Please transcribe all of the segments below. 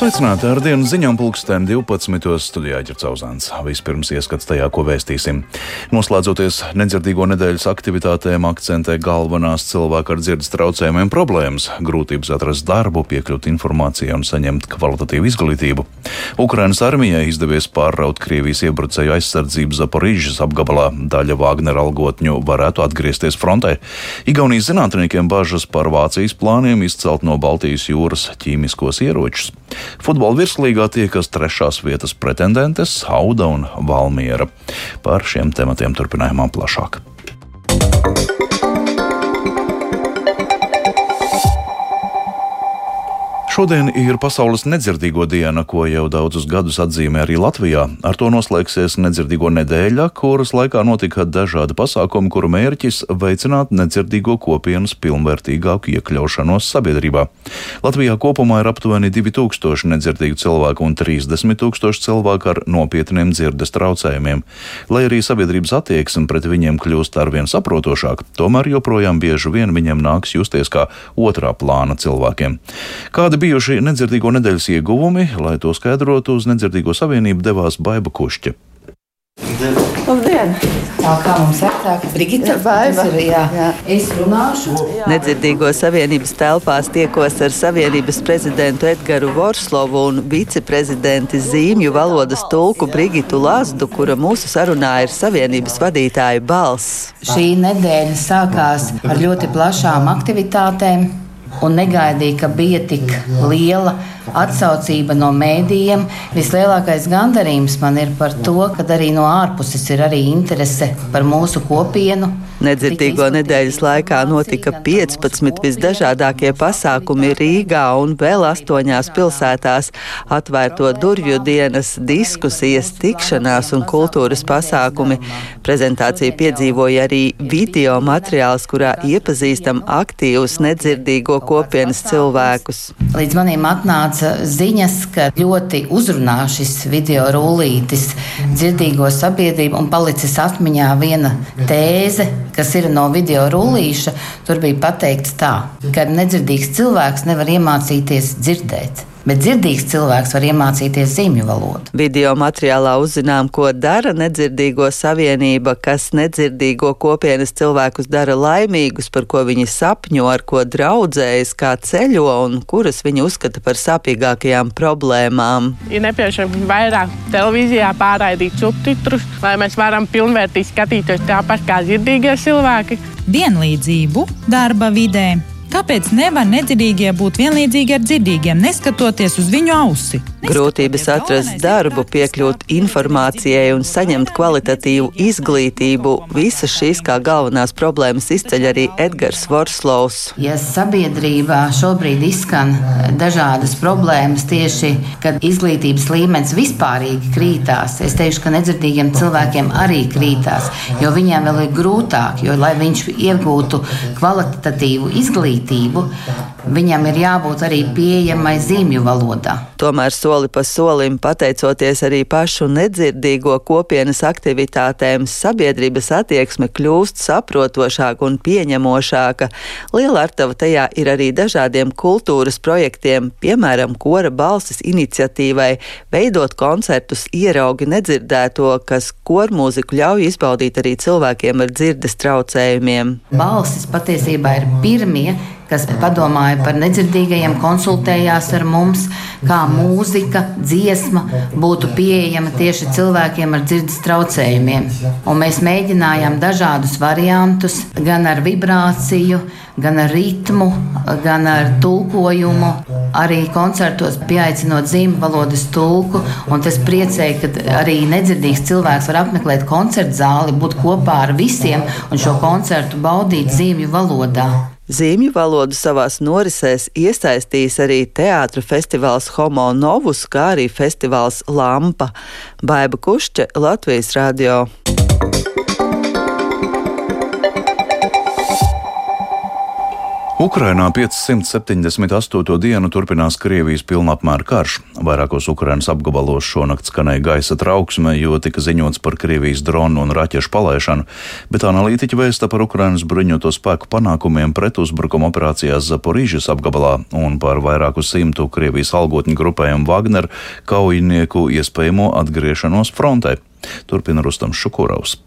Sveicināti ar dienas ziņām pulksteni 12. studijā ģercauzāns. Vispirms ieskats tajā, ko vēstīsim. Noslēdzoties nedzirdīgo nedēļas aktivitātēm, akcentē galvenās cilvēku ar dzirdes traucējumiem problēmas - grūtības atrast darbu, piekļūt informācijai un saņemt kvalitatīvu izglītību. Ukrainas armijai izdevies pārraut Krievijas iebrucēju aizsardzību Zaporīžas apgabalā. Daļa Vāgnera algotņu varētu atgriezties frontē. Igaunijas zinātniekiem bažas par Vācijas plāniem izcelt no Baltijas jūras ķīmiskos ieročus. Futbola virslīgā tiekas trešās vietas pretendentes Auda un Valmiera. Par šiem tematiem turpinājumā plašāk. Šodien ir Pasaules nedzirdīgo diena, ko jau daudzus gadus atzīmē arī Latvijā. Ar to noslēgsies nedzirdīgo nedēļa, kuras laikā notika dažādi pasākumi, kuru mērķis - veicināt nedzirdīgo kopienas pilnvērtīgāku iekļaušanos sabiedrībā. Latvijā kopumā ir aptuveni 2000 nedzirdīgu cilvēku un 30 tūkstoši cilvēku ar nopietniem dzirdes traucējumiem. Lai arī sabiedrības attieksme pret viņiem kļūst arvien saprotošāka, tomēr joprojām bieži vien viņiem nāks justies kā otrā plāna cilvēkiem. Kādi bijuši nedzirdīgo nedēļas ieguvumi, lai to skaidrotu, uz Nedzirdīgo savienību devās Baiba Kušķa. Labdien! Tā kā mums apsāk, Brigita, Baiba. ir, jā. Jā. Es runāšu. Nedzirdīgo savienības telpās tiekos ar Savienības prezidentu Edgars Vorslovu un viceprezidenti zīmju valodas tulku Brigitu Lazdu, kura mūsu sarunā ir Savienības vadītāja balss. Šī nedēļa sākās ar ļoti plašām aktivitātēm un negaidīja, ka bija tik liela atsaucība no mēdījiem. Vislielākais gandarījums man ir par to, ka arī no ārpuses ir arī interese par mūsu kopienu. Nedzirdīgo nedēļas laikā notika 15 visdažādākie pasākumi Rīgā un vēl astoņās pilsētās - atvērto durvju dienas, diskusijas, tikšanās un kultūras pasākumi. Prezentāciju piedzīvoja arī video materiāls, kurā iepazīstam aktīvus nedzirdīgo kopienas cilvēkus. Līdz manim atnāca ziņas, ka ļoti uzrunā šis video rullītis dzirdīgo sabiedrību un palicis atmiņā viena tēze, kas ir no video rullīša. Tur bija pateikts tā, ka nedzirdīgs cilvēks nevar iemācīties dzirdēt. Bet dzirdīgs cilvēks var iemācīties zīmju valodu. Video materiālā uzzinām, ko dara nedzirdīgo savienība, kas nedzirdīgo kopienas cilvēkus dara laimīgus, par ko viņi sapņo, ar ko draudzējas, kā ceļo un kuras viņi uzskata par sāpīgākajām problēmām. Ir nepieciešams vairāk televīzijā pārraidīt subtitrus, lai mēs varam pilnvērtīgi skatīties tāpat kā dzirdīgie cilvēki. Vienlīdzību darba vidē. Kāpēc nevar nedzirdīgie būt vienlīdzīgi ar dzirdīgiem, neskatoties uz viņu ausi? Grūtības atrast darbu, piekļūt informācijai un saņemt kvalitatīvu izglītību. Visas šīs kā galvenās problēmas izceļ arī Edgars Vorslovs. Ja sabiedrībā šobrīd izskan dažādas problēmas tieši, kad izglītības līmenis vispārīgi krītās, es teikšu, ka nedzirdīgiem cilvēkiem arī krītās, jo viņiem vēl ir grūtāk, jo lai viņš iegūtu kvalitatīvu izglītību, viņam ir jābūt arī pieejamai zīmju valodā. Tomēr soli pa solim, pateicoties arī pašu nedzirdīgo kopienas aktivitātēm, sabiedrības attieksme kļūst saprotošāka un pieņemošāka. Liela artava tajā ir arī dažādiem kultūras projektiem, piemēram, kora balsis iniciatīvai, veidot koncertus ieraugi nedzirdēto, kas kormūziku ļauj izbaudīt arī cilvēkiem ar dzirdes traucējumiem. Balsis patiesībā ir pirmie kas padomāja par nedzirdīgajiem, konsultējās ar mums, kā mūzika, dziesma būtu pieejama tieši cilvēkiem ar dzirdes traucējumiem. Un mēs mēģinājām dažādus variantus, gan ar vibrāciju, gan ar ritmu, gan ar tulkojumu. Arī koncertos pieaicinot zīmju valodas tulku, un tas priecēja, ka arī nedzirdīgs cilvēks var apmeklēt koncertu zāli, būt kopā ar visiem un šo koncertu baudīt zīmju valodā. Zīmju valodu savās norisēs iesaistījis arī teātris festivāls Homo Novus, kā arī festivāls Lampa. Baiba Kušķe, Latvijas radio. Ukrainā 578. dienu turpinās Krievijas pilnapmēra karš. Vairākos Ukrainas apgabalos šonakt skanēja gaisa trauksme, jo tika ziņots par Krievijas dronu un raķešu palaišanu, bet analītiķi vēsta par Ukrainas bruņoto spēku panākumiem pret uzbrukuma operācijās Zaporīžas apgabalā un par vairāku simtu Krievijas algotņu grupējumu Wagner kaujinieku iespējamo atgriešanos frontē. Turpina Rustams Šukurovs.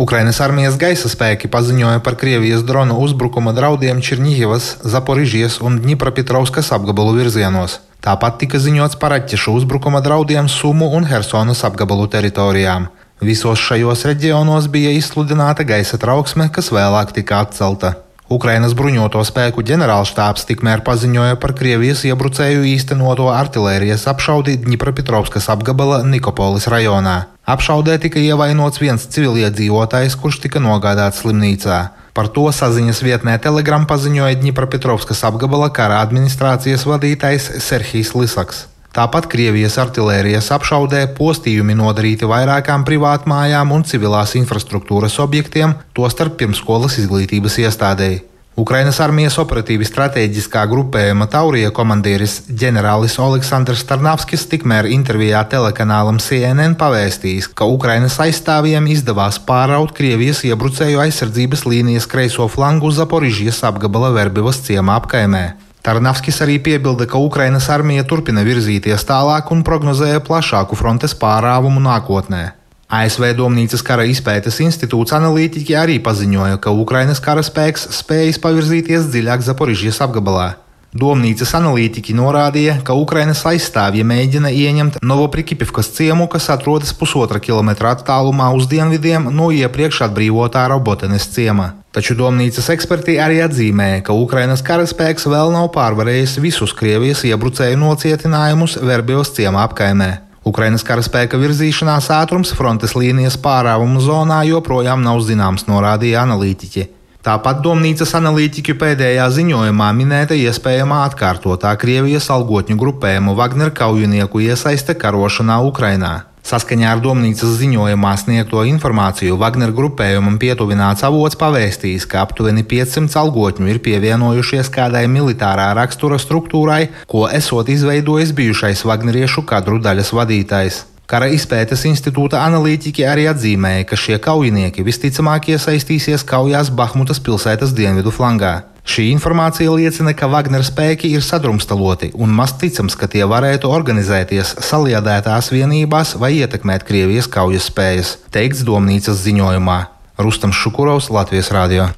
Ukrainas armijas gaisa spēki paziņoja par Krievijas dronu uzbrukuma draudiem Čirņģivas, Zaporižijas un Dņipropetrauskas apgabalu virzienos. Tāpat tika ziņots par atķešu uzbrukuma draudiem Sumu un Helsonas apgabalu teritorijām. Visos šajos reģionos bija izsludināta gaisa trauksme, kas vēlāk tika atcelta. Ukrainas bruņoto spēku ģenerālštābs tikmēr paziņoja par Krievijas iebrucēju īstenoto artilērijas apšaudi Dņipropetrovskas apgabala Nikopolis rajonā. Apšaudē tika ievainots viens civiliedzīvotājs, kurš tika nogādāts slimnīcā. Par to saziņas vietnē Telegram paziņoja Dņipropetrovskas apgabala kara administrācijas vadītājs Serhijs Lisaks. Tāpat Krievijas artilērijas apšaudē postījumi nodarīti vairākām privātmājām un civilās infrastruktūras objektiem, tostarp pirmskolas izglītības iestādēji. Ukrainas armijas operatīvi strateģiskā grupējuma Taurija komandieris ģenerālis Aleksandrs Tarnavskis tikmēr intervijā telekanālam CNN pavēstījis, ka Ukrainas aizstāvjiem izdevās pāraut Krievijas iebrucēju aizsardzības līnijas kreiso flangu Zaporižijas apgabala Verbivas ciemā apkaimē. Tarnavskis arī piebilda, ka Ukrainas armija turpina virzīties tālāk un prognozēja plašāku frontes pārāvumu nākotnē. ASV Domnīcas kara izpētes institūts analītiķi arī paziņoja, ka Ukrainas karaspēks spējas pavirzīties dziļāk Zaporižijas apgabalā. Domnīcas analītiķi norādīja, ka Ukrainas aizstāvji mēģina ieņemt Novoprikipivkas ciemu, kas atrodas pusotra kilometra attālumā uz dienvidiem no iepriekš atbrīvotā Robotenes ciema. Taču Domnīcas eksperti arī atzīmēja, ka Ukrainas karaspēks vēl nav pārvarējis visus Krievijas iebrucēju nocietinājumus Verbijos ciemā apkaimē. Ukrainas karaspēka virzīšanās ātrums frontes līnijas pārāvuma zonā joprojām nav zināms, norādīja analītiķi. Tāpat Domnīcas analītiķu pēdējā ziņojumā minēta iespējamā atkārtotā Krievijas algotņu grupējumu Wagner kaujinieku iesaiste karošanā Ukrainā. Saskaņā ar Domnīcas ziņojumā sniegto informāciju Wagner grupējumam pietuvināts avots pavēstījis, ka aptuveni 500 algotņu ir pievienojušies kādai militārā rakstura struktūrai, ko esot izveidojis bijušais Wagneriešu kadru daļas vadītājs. Kara izpētes institūta analītiķi arī atzīmēja, ka šie kaujinieki visticamāk iesaistīsies kaujās Bahmutas pilsētas dienvidu flangā. Šī informācija liecina, ka Wagner spēki ir sadrumstaloti un maz ticams, ka tie varētu organizēties saliedētās vienībās vai ietekmēt Krievijas kaujas spējas, teikts Domnīcas ziņojumā. Rustam Šukurovs, Latvijas Rādio.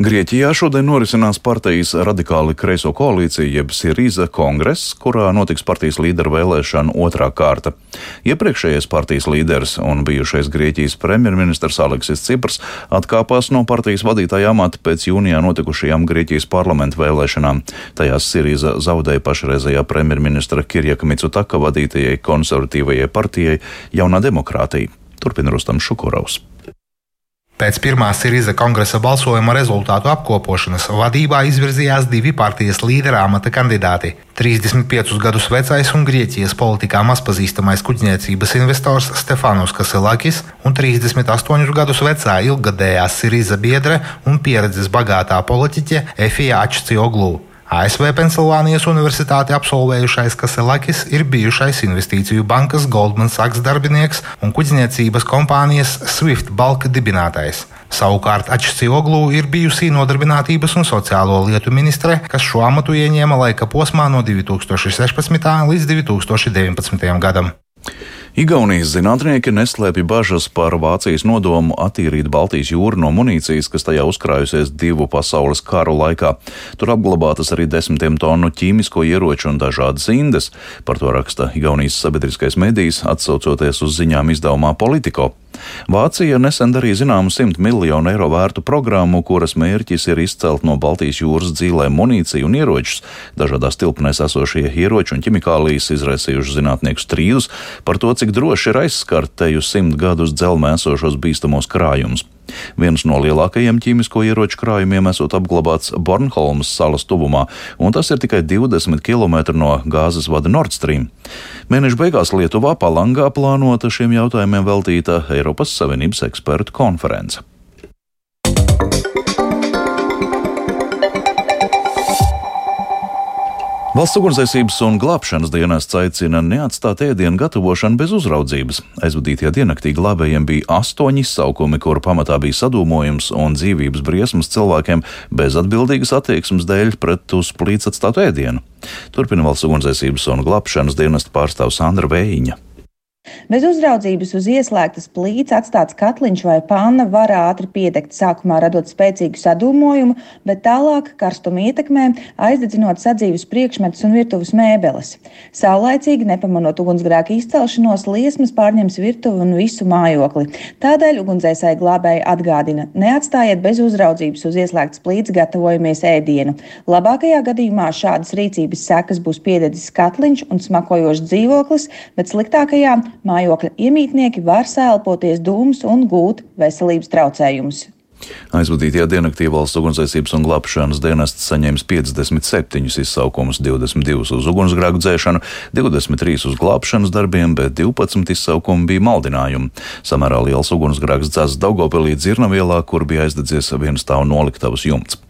Grieķijā šodien norisinās partijas radikāli kreiso koalīcija, jeb Sirīza kongress, kurā notiks partijas līderu vēlēšana otrā kārta. Iepriekšējais partijas līderis un bijušais Grieķijas premjerministrs Aleksis Ciprs atkāpās no partijas vadītāja amata pēc jūnijā notikušajām Grieķijas parlamentu vēlēšanām. Tajās Sirīza zaudēja pašreizējā premjerministra Kirjaka Mitsutaka vadītajai konservatīvajai partijai Jaunā demokrātija. Turpina Rustam Šukurovs. Pēc pirmā Siriza kongresa balsojuma rezultātu apkopošanas vadībā izvirzījās divi partijas līdera amata kandidāti. 35 gadus vecais un Grieķijas politikā mazpazīstamais kuģniecības investors Stefanos Kaselakis un 38 gadus vecā ilgadējā Siriza biedre un pieredzes bagātā politiķe Efija Ačcioglu. ASV Pensilvānijas Universitāti absolvējušais Kaselakis ir bijušais investīciju bankas Goldman Sachs darbinieks un kuģniecības kompānijas Swift Balka dibinātais. Savukārt Ačcioglu ir bijusī nodarbinātības un sociālo lietu ministre, kas šo amatu ieņēma laika posmā no 2016. līdz 2019. gadam. Igaunijas zinātnieki neslēpj bažas par Vācijas nodomu attīrīt Baltijas jūru no munīcijas, kas tajā uzkrājusies divu pasaules karu laikā. Tur apglabātas arī desmitiem tonu ķīmisko ieroču un dažādas indes. Par to raksta Igaunijas sabiedriskais medijs, atsaucoties uz ziņām izdevumā Politico. Vācija nesen darīja zināmu 100 miljonu eiro vērtu programmu, kuras mērķis ir izcelt no Baltijas jūras dzīlēm munīciju un ieročus. Dažādās tilpnēs esošie ieroči un ķimikālijas izraisījuši zinātnieku strīdus par to, cik droši ir aizskart teju simt gadus dzelmē esošos bīstamos krājumus. Viens no lielākajiem ķīmisko ieroču krājumiem esot apglabāts Bornholmas salas tuvumā, un tas ir tikai 20 km no gāzes vada Nord Stream. Mēneša beigās Lietuvā Palangā plānota šiem jautājumiem veltīta Eiropas Savienības ekspertu konference. Valsts ugunsdzēsības un glābšanas dienests aicina neatstāt ēdienu gatavošanu bez uzraudzības. Aizvadītajā diennaktī glābējiem bija astoņi izsaukumi, kuru pamatā bija sadūmojums un dzīvības briesmas cilvēkiem bez atbildīgas attieksmes dēļ pret uz plīts atstātu ēdienu. Turpina valsts ugunsdzēsības un glābšanas dienesta pārstāvs Sandra Vējiņa. Bez uzraudzības uz ieslēgtas plīts atstāts katliņš vai panna var ātri piedegt, sākumā radot spēcīgu sadūmojumu, bet tālāk karstuma ietekmē aizdedzinot sadzīves priekšmetus un virtuves mēbeles. Saulaicīgi, nepamanot ugunsgrēku izcelšanos, liesmas pārņems virtuvi un visu mājokli. Tādēļ ugunsdzēsēji glābēji atgādina: neatstājiet bez uzraudzības uz ieslēgtas plīts gatavojamies ēdienu. Labākajā gadījumā šādas rīcības sekas būs piededzis katliņš un smakojošs dzīvoklis, bet sliktākajā mājokļa iemītnieki var sēlpoties dūmus un gūt veselības traucējumus. Aizvadītajā diennaktī valsts ugunsdzēsības un glābšanas dienests saņēmis 57 izsaukumus, 22 uz ugunsgrēku dzēšanu, 23 uz glābšanas darbiem, bet 12 izsaukumi bija maldinājumi. Samērā liels ugunsgrēks dzēs Daugopilī dzirnavielā, kur bija aizdedzies viens stāvu noliktavas jumts.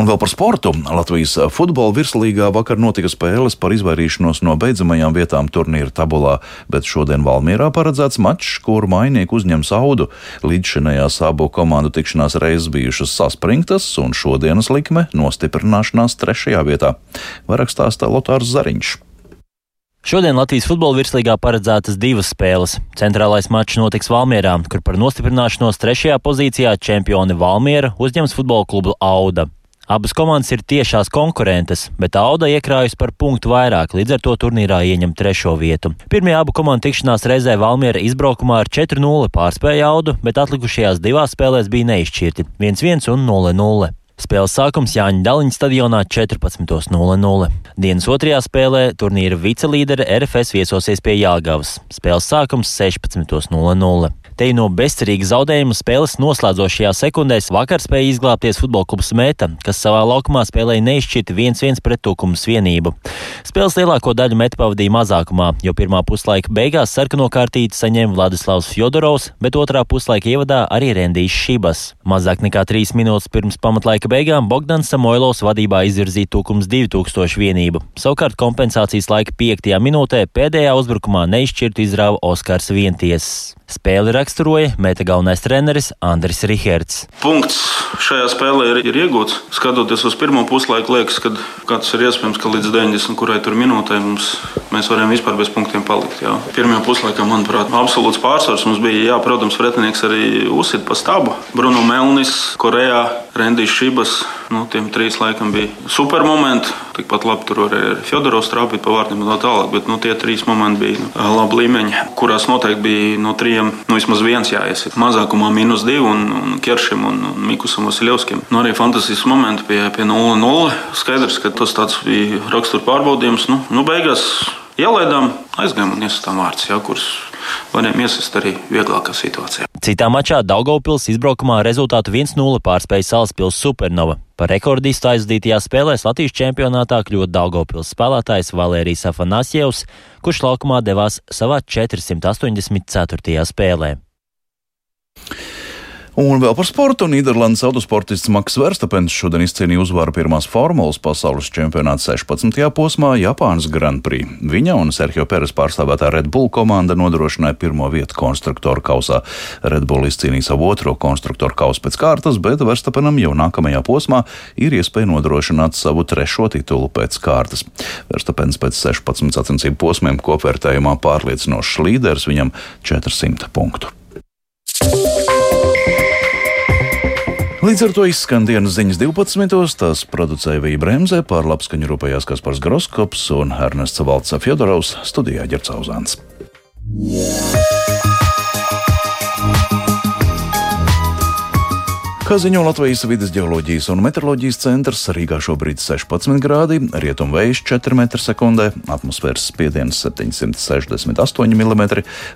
Un vēl par sportu. Latvijas futbola virslīgā vakar notika spēles par izvairīšanos no beidzamajām vietām turnīra tabulā, bet šodien Valmierā paredzēts mačs, kur mainieku uzņems audu. Līdzšinējās abu komandu tikšanās reizes bijušas saspringtas, un šodienas likme nostiprināšanās trešajā vietā. Vairāk stāstā Lotārs Zariņš. Šodien Latvijas futbola virslīgā paredzētas divas spēles. Centrālais mačs notiks Valmierā, kur par nostiprināšanos trešajā pozīcijā čempioni Valmiera uzņems futbola klubu Auda. Abas komandas ir tiešās konkurentes, bet Auda iekrājas par punktu vairāk, līdz ar to turnīrā ieņem trešo vietu. Pirmajā abu komandu tikšanās reizē Valmiera izbraukumā ar 4-0 pārspēja Audu, bet atlikušajās divās spēlēs bija neizšķirti - 1-1 un 0-0. Spēles sākums Jāņa Daliņa stadionā 14.00. Dienas otrajā spēlē turnīra vicelīdere RFS viesosies pie Jāgavas. Spēles sākums 16.00. Te no bezcerīga zaudējuma spēles noslēdzošajā sekundēs vakar spēja izglābties futbola klubs Mēta, kas savā laukumā spēlēja neizšķirti 1-1 pret Tukums vienību. Spēles lielāko daļu Mēta pavadīja mazākumā, jo pirmā puslaika beigās sarkano kārtīti saņēma Vladislavs Fjodorovs, bet otrā puslaika ievadā arī Rendijs Šibas. Mazāk nekā trīs minūtes pirms pamatlaika beigām Bogdans Samoilovs vadībā izvirzīja Tukums 2000 vienību. Savukārt kompensācijas laika piektajā minūtē pēdējā uzbrukumā neizšķirtu izrāva Oskars Vienties. Spēli raksturoja meta galvenais treneris Andris Riherts. Punkts šajā spēlē ir, ir iegūts. Skatoties uz pirmo puslaiku, liekas, ka, tas ir iespējams, ka līdz 90 kurai tur minūtē mums, mēs varējām vispār bez punktiem palikt. Jā. Pirmajā puslaikā, manuprāt, absolūts pārsvars mums bija. Jā, protams, pretinieks arī uzsit pa stabu. Bruno Melnis, Korejā, Rendijs Šibas. Nu, tiem trīs laikam bija super momenti. Tikpat labi tur arī Fjodorovs trāpīt pa vārtiem un tā tālāk. Bet nu, tie trīs momenti bija nu, labi līmeņi, kurās noteikti bija no trījiem nu, vismaz viens jāiesiet. Mazākumā minus divi un, un Keršim un, un Mikusam Vasiljovskim. Nu, arī fantastisks moments pie, pie 0-0. Skaidrs, ka tas bija rakstura pārbaudījums. Nu, nu, beigās ielaidām, aizgājām un iesastām vārdus, ja, kurus varējām iesist arī vieglākā situācijā. Citā mačā Daugopils izbraukumā rezultātu 1-0 pārspēja Salaspils Supernova. Par rekordistu aizdītajā spēlēs Latvijas čempionātā kļuva Daugopils spēlētājs Valērijas Afanasjevs, kurš laukumā devās savā 484. spēlē. Un vēl par sportu. Nīderlandes autosportists Maks Verstapens šodien izcīnīja uzvaru pirmās formulas pasaules čempionāta 16. posmā Japānas Grand Prix. Viņa un Sergio Peres pārstāvētā Red Bull komanda nodrošināja pirmo vietu konstruktoru kausā. Red Bull izcīnīja savu otro konstruktoru kausu pēc kārtas, bet Verstapenam jau nākamajā posmā ir iespēja nodrošināt savu trešo titulu pēc kārtas. Verstapens pēc 16 sacensību posmiem kopvērtējumā pārliecinošs līderis, viņam 400 punktu. Līdz ar to izskan dienas ziņas 12. Tās producēja Vija Bremzē, pār labskaņu rūpējās Kaspars Groskops un Ernests Valts Fjodorovs studijā Ģercauzāns. Kā ziņo Latvijas vidas geoloģijas un meteoroloģijas centrs, Rīgā šobrīd 16 grādi, rietumvējš 4 m2, atmosfēras spiediens 768 mm,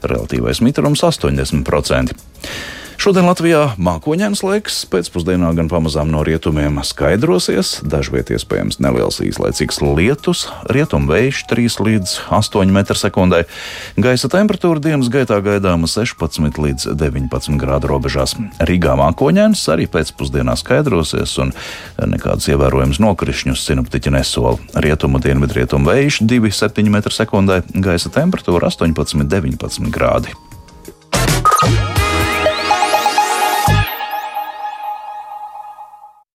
relatīvais mitrums 80%. Šodien Latvijā mākoņdienas laiks pēcpusdienā gan pamazām no rietumiem skaidrosies, dažviet iespējams neliels īslaicīgs lietus, rietumu vējš 3 līdz 8 m2. Gaisa temperatūra dienas gaitā gaidāma 16 līdz 19 grādu robežās. Rīgā mākoņdienas arī pēcpusdienā skaidrosies un nekādas ievērojamas nokrišņus sinoptiķi nesola. Rietumu dienvidrietumu vējš 2,7 m2, gaisa temperatūra 18-19 grādi.